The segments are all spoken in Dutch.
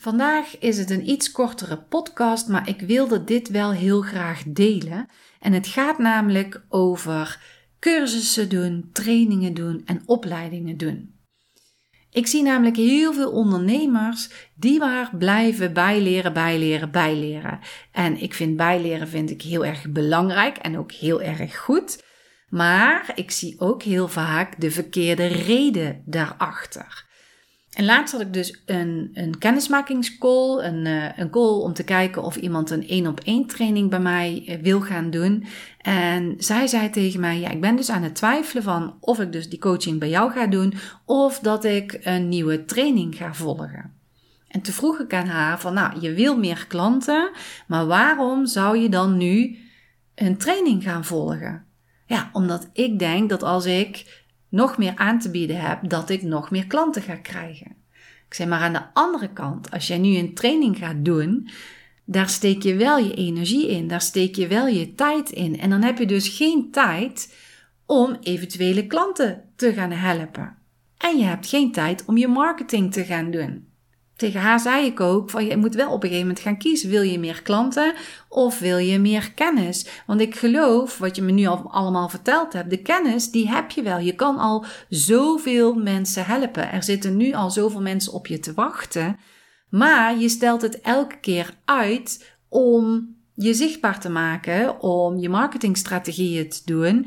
Vandaag is het een iets kortere podcast, maar ik wilde dit wel heel graag delen. En het gaat namelijk over cursussen doen, trainingen doen en opleidingen doen. Ik zie namelijk heel veel ondernemers die maar blijven bijleren, bijleren, bijleren. En ik vind bijleren vind ik heel erg belangrijk en ook heel erg goed. Maar ik zie ook heel vaak de verkeerde reden daarachter. En laatst had ik dus een, een kennismakingscall, een, uh, een call om te kijken of iemand een één op één training bij mij uh, wil gaan doen. En zij zei tegen mij, ja, ik ben dus aan het twijfelen van of ik dus die coaching bij jou ga doen of dat ik een nieuwe training ga volgen. En toen vroeg ik aan haar van, nou, je wil meer klanten, maar waarom zou je dan nu een training gaan volgen? Ja, omdat ik denk dat als ik nog meer aan te bieden heb, dat ik nog meer klanten ga krijgen. Ik zeg maar aan de andere kant, als jij nu een training gaat doen, daar steek je wel je energie in, daar steek je wel je tijd in. En dan heb je dus geen tijd om eventuele klanten te gaan helpen. En je hebt geen tijd om je marketing te gaan doen tegen haar zei ik ook van je moet wel op een gegeven moment gaan kiezen. Wil je meer klanten of wil je meer kennis? Want ik geloof, wat je me nu al allemaal verteld hebt, de kennis die heb je wel. Je kan al zoveel mensen helpen. Er zitten nu al zoveel mensen op je te wachten. Maar je stelt het elke keer uit om je zichtbaar te maken, om je marketingstrategieën te doen.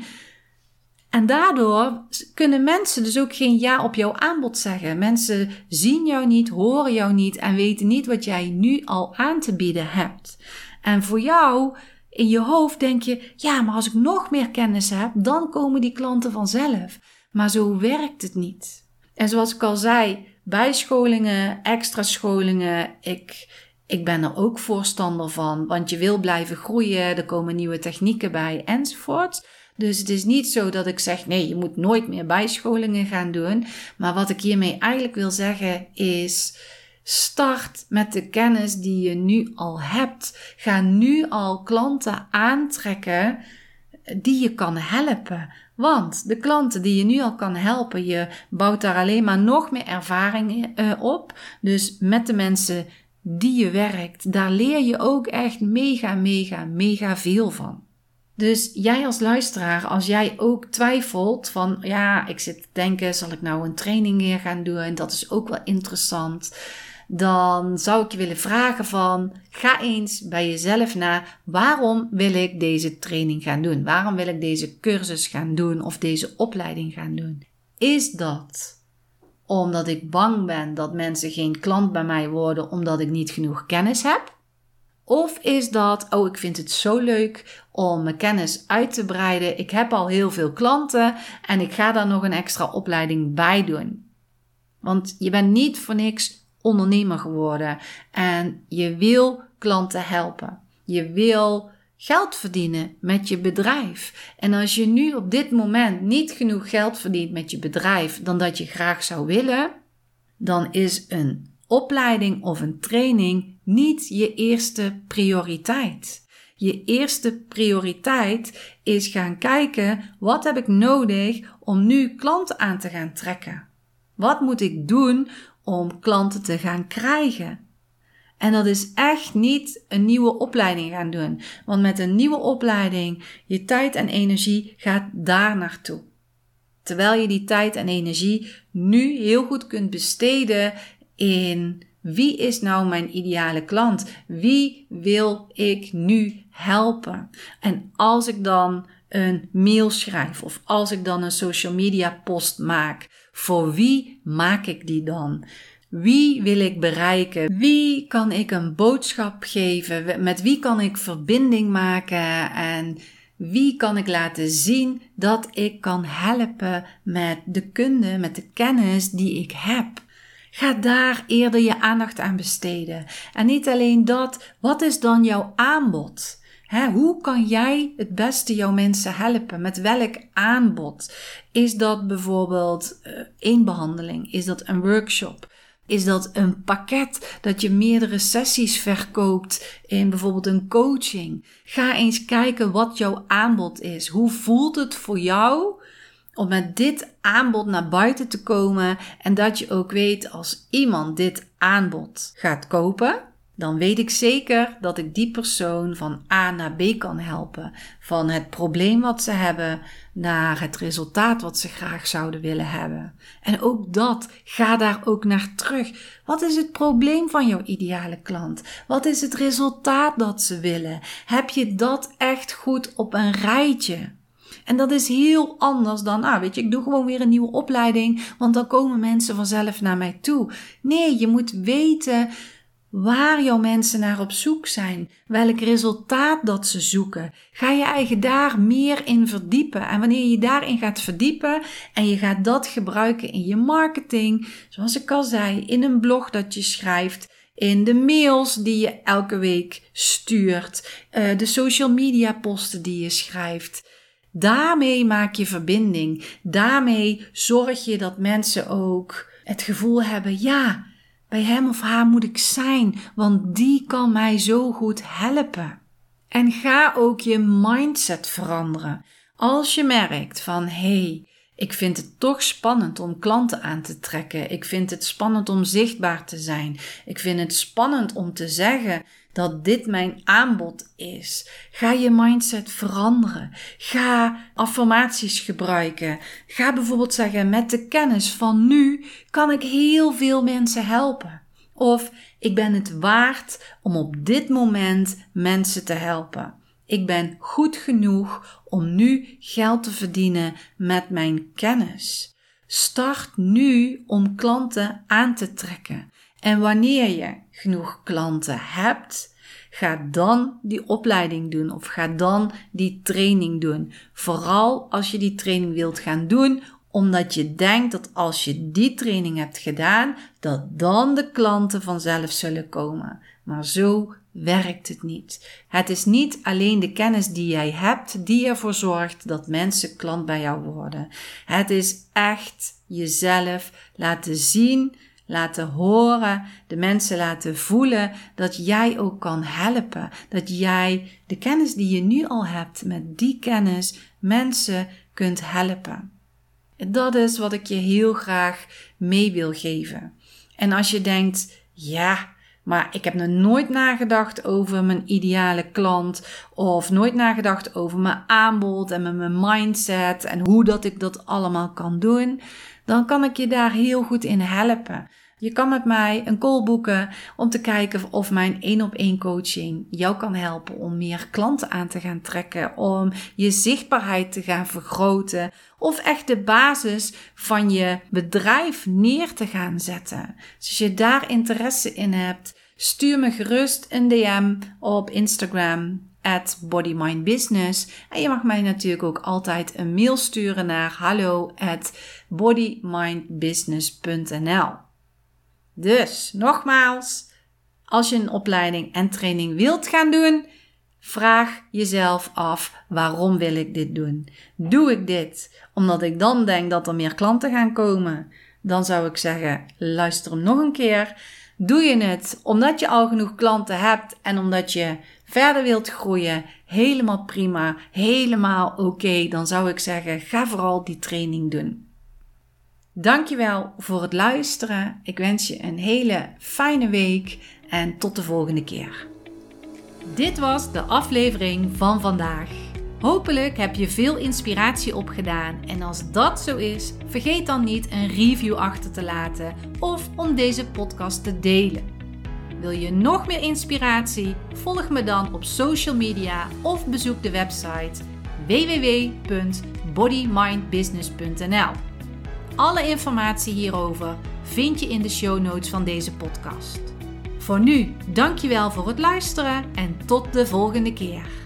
En daardoor kunnen mensen dus ook geen ja op jouw aanbod zeggen. Mensen zien jou niet, horen jou niet en weten niet wat jij nu al aan te bieden hebt. En voor jou in je hoofd denk je, ja, maar als ik nog meer kennis heb, dan komen die klanten vanzelf. Maar zo werkt het niet. En zoals ik al zei, bijscholingen, extra scholingen, ik, ik ben er ook voorstander van, want je wil blijven groeien, er komen nieuwe technieken bij enzovoort. Dus het is niet zo dat ik zeg: nee, je moet nooit meer bijscholingen gaan doen. Maar wat ik hiermee eigenlijk wil zeggen is. Start met de kennis die je nu al hebt. Ga nu al klanten aantrekken die je kan helpen. Want de klanten die je nu al kan helpen, je bouwt daar alleen maar nog meer ervaring uh, op. Dus met de mensen die je werkt, daar leer je ook echt mega, mega, mega veel van. Dus jij als luisteraar, als jij ook twijfelt van ja, ik zit te denken, zal ik nou een training weer gaan doen? En dat is ook wel interessant. Dan zou ik je willen vragen van ga eens bij jezelf na waarom wil ik deze training gaan doen? Waarom wil ik deze cursus gaan doen of deze opleiding gaan doen? Is dat omdat ik bang ben dat mensen geen klant bij mij worden omdat ik niet genoeg kennis heb? Of is dat, oh, ik vind het zo leuk om mijn kennis uit te breiden. Ik heb al heel veel klanten en ik ga daar nog een extra opleiding bij doen. Want je bent niet voor niks ondernemer geworden en je wil klanten helpen. Je wil geld verdienen met je bedrijf. En als je nu op dit moment niet genoeg geld verdient met je bedrijf dan dat je graag zou willen, dan is een opleiding of een training niet je eerste prioriteit. Je eerste prioriteit is gaan kijken wat heb ik nodig om nu klanten aan te gaan trekken. Wat moet ik doen om klanten te gaan krijgen? En dat is echt niet een nieuwe opleiding gaan doen. Want met een nieuwe opleiding, je tijd en energie gaat daar naartoe. Terwijl je die tijd en energie nu heel goed kunt besteden in wie is nou mijn ideale klant? Wie wil ik nu helpen? En als ik dan een mail schrijf of als ik dan een social media post maak, voor wie maak ik die dan? Wie wil ik bereiken? Wie kan ik een boodschap geven? Met wie kan ik verbinding maken? En wie kan ik laten zien dat ik kan helpen met de kunde, met de kennis die ik heb? Ga daar eerder je aandacht aan besteden. En niet alleen dat, wat is dan jouw aanbod? hoe kan jij het beste jouw mensen helpen? Met welk aanbod? Is dat bijvoorbeeld uh, één behandeling? Is dat een workshop? Is dat een pakket dat je meerdere sessies verkoopt in bijvoorbeeld een coaching? Ga eens kijken wat jouw aanbod is. Hoe voelt het voor jou om met dit aanbod naar buiten te komen en dat je ook weet als iemand dit aanbod gaat kopen, dan weet ik zeker dat ik die persoon van A naar B kan helpen. Van het probleem wat ze hebben naar het resultaat wat ze graag zouden willen hebben. En ook dat, ga daar ook naar terug. Wat is het probleem van jouw ideale klant? Wat is het resultaat dat ze willen? Heb je dat echt goed op een rijtje? En dat is heel anders dan, ah, weet je, ik doe gewoon weer een nieuwe opleiding, want dan komen mensen vanzelf naar mij toe. Nee, je moet weten waar jouw mensen naar op zoek zijn, welk resultaat dat ze zoeken. Ga je eigen daar meer in verdiepen. En wanneer je daarin gaat verdiepen en je gaat dat gebruiken in je marketing, zoals ik al zei, in een blog dat je schrijft, in de mails die je elke week stuurt, eh, de social media posten die je schrijft. Daarmee maak je verbinding. Daarmee zorg je dat mensen ook het gevoel hebben: ja, bij hem of haar moet ik zijn, want die kan mij zo goed helpen. En ga ook je mindset veranderen. Als je merkt van hé, hey, ik vind het toch spannend om klanten aan te trekken. Ik vind het spannend om zichtbaar te zijn. Ik vind het spannend om te zeggen dat dit mijn aanbod is. Ga je mindset veranderen. Ga affirmaties gebruiken. Ga bijvoorbeeld zeggen: met de kennis van nu kan ik heel veel mensen helpen. Of ik ben het waard om op dit moment mensen te helpen. Ik ben goed genoeg om nu geld te verdienen met mijn kennis. Start nu om klanten aan te trekken. En wanneer je genoeg klanten hebt, ga dan die opleiding doen of ga dan die training doen. Vooral als je die training wilt gaan doen, omdat je denkt dat als je die training hebt gedaan, dat dan de klanten vanzelf zullen komen. Maar zo werkt het niet. Het is niet alleen de kennis die jij hebt die ervoor zorgt dat mensen klant bij jou worden. Het is echt jezelf laten zien, laten horen, de mensen laten voelen dat jij ook kan helpen. Dat jij de kennis die je nu al hebt, met die kennis mensen kunt helpen. Dat is wat ik je heel graag mee wil geven. En als je denkt, ja, maar ik heb nog nooit nagedacht over mijn ideale klant of nooit nagedacht over mijn aanbod en mijn mindset en hoe dat ik dat allemaal kan doen, dan kan ik je daar heel goed in helpen. Je kan met mij een call boeken om te kijken of mijn één op één coaching jou kan helpen om meer klanten aan te gaan trekken, om je zichtbaarheid te gaan vergroten of echt de basis van je bedrijf neer te gaan zetten. Dus als je daar interesse in hebt, stuur me gerust een DM op Instagram at bodymindbusiness. En je mag mij natuurlijk ook altijd een mail sturen naar hallo at bodymindbusiness.nl. Dus nogmaals, als je een opleiding en training wilt gaan doen, vraag jezelf af: waarom wil ik dit doen? Doe ik dit omdat ik dan denk dat er meer klanten gaan komen? Dan zou ik zeggen: luister nog een keer. Doe je het omdat je al genoeg klanten hebt en omdat je verder wilt groeien? Helemaal prima, helemaal oké. Dan zou ik zeggen: ga vooral die training doen. Dankjewel voor het luisteren. Ik wens je een hele fijne week en tot de volgende keer. Dit was de aflevering van vandaag. Hopelijk heb je veel inspiratie opgedaan en als dat zo is, vergeet dan niet een review achter te laten of om deze podcast te delen. Wil je nog meer inspiratie? Volg me dan op social media of bezoek de website www.bodymindbusiness.nl. Alle informatie hierover vind je in de show notes van deze podcast. Voor nu, dankjewel voor het luisteren en tot de volgende keer.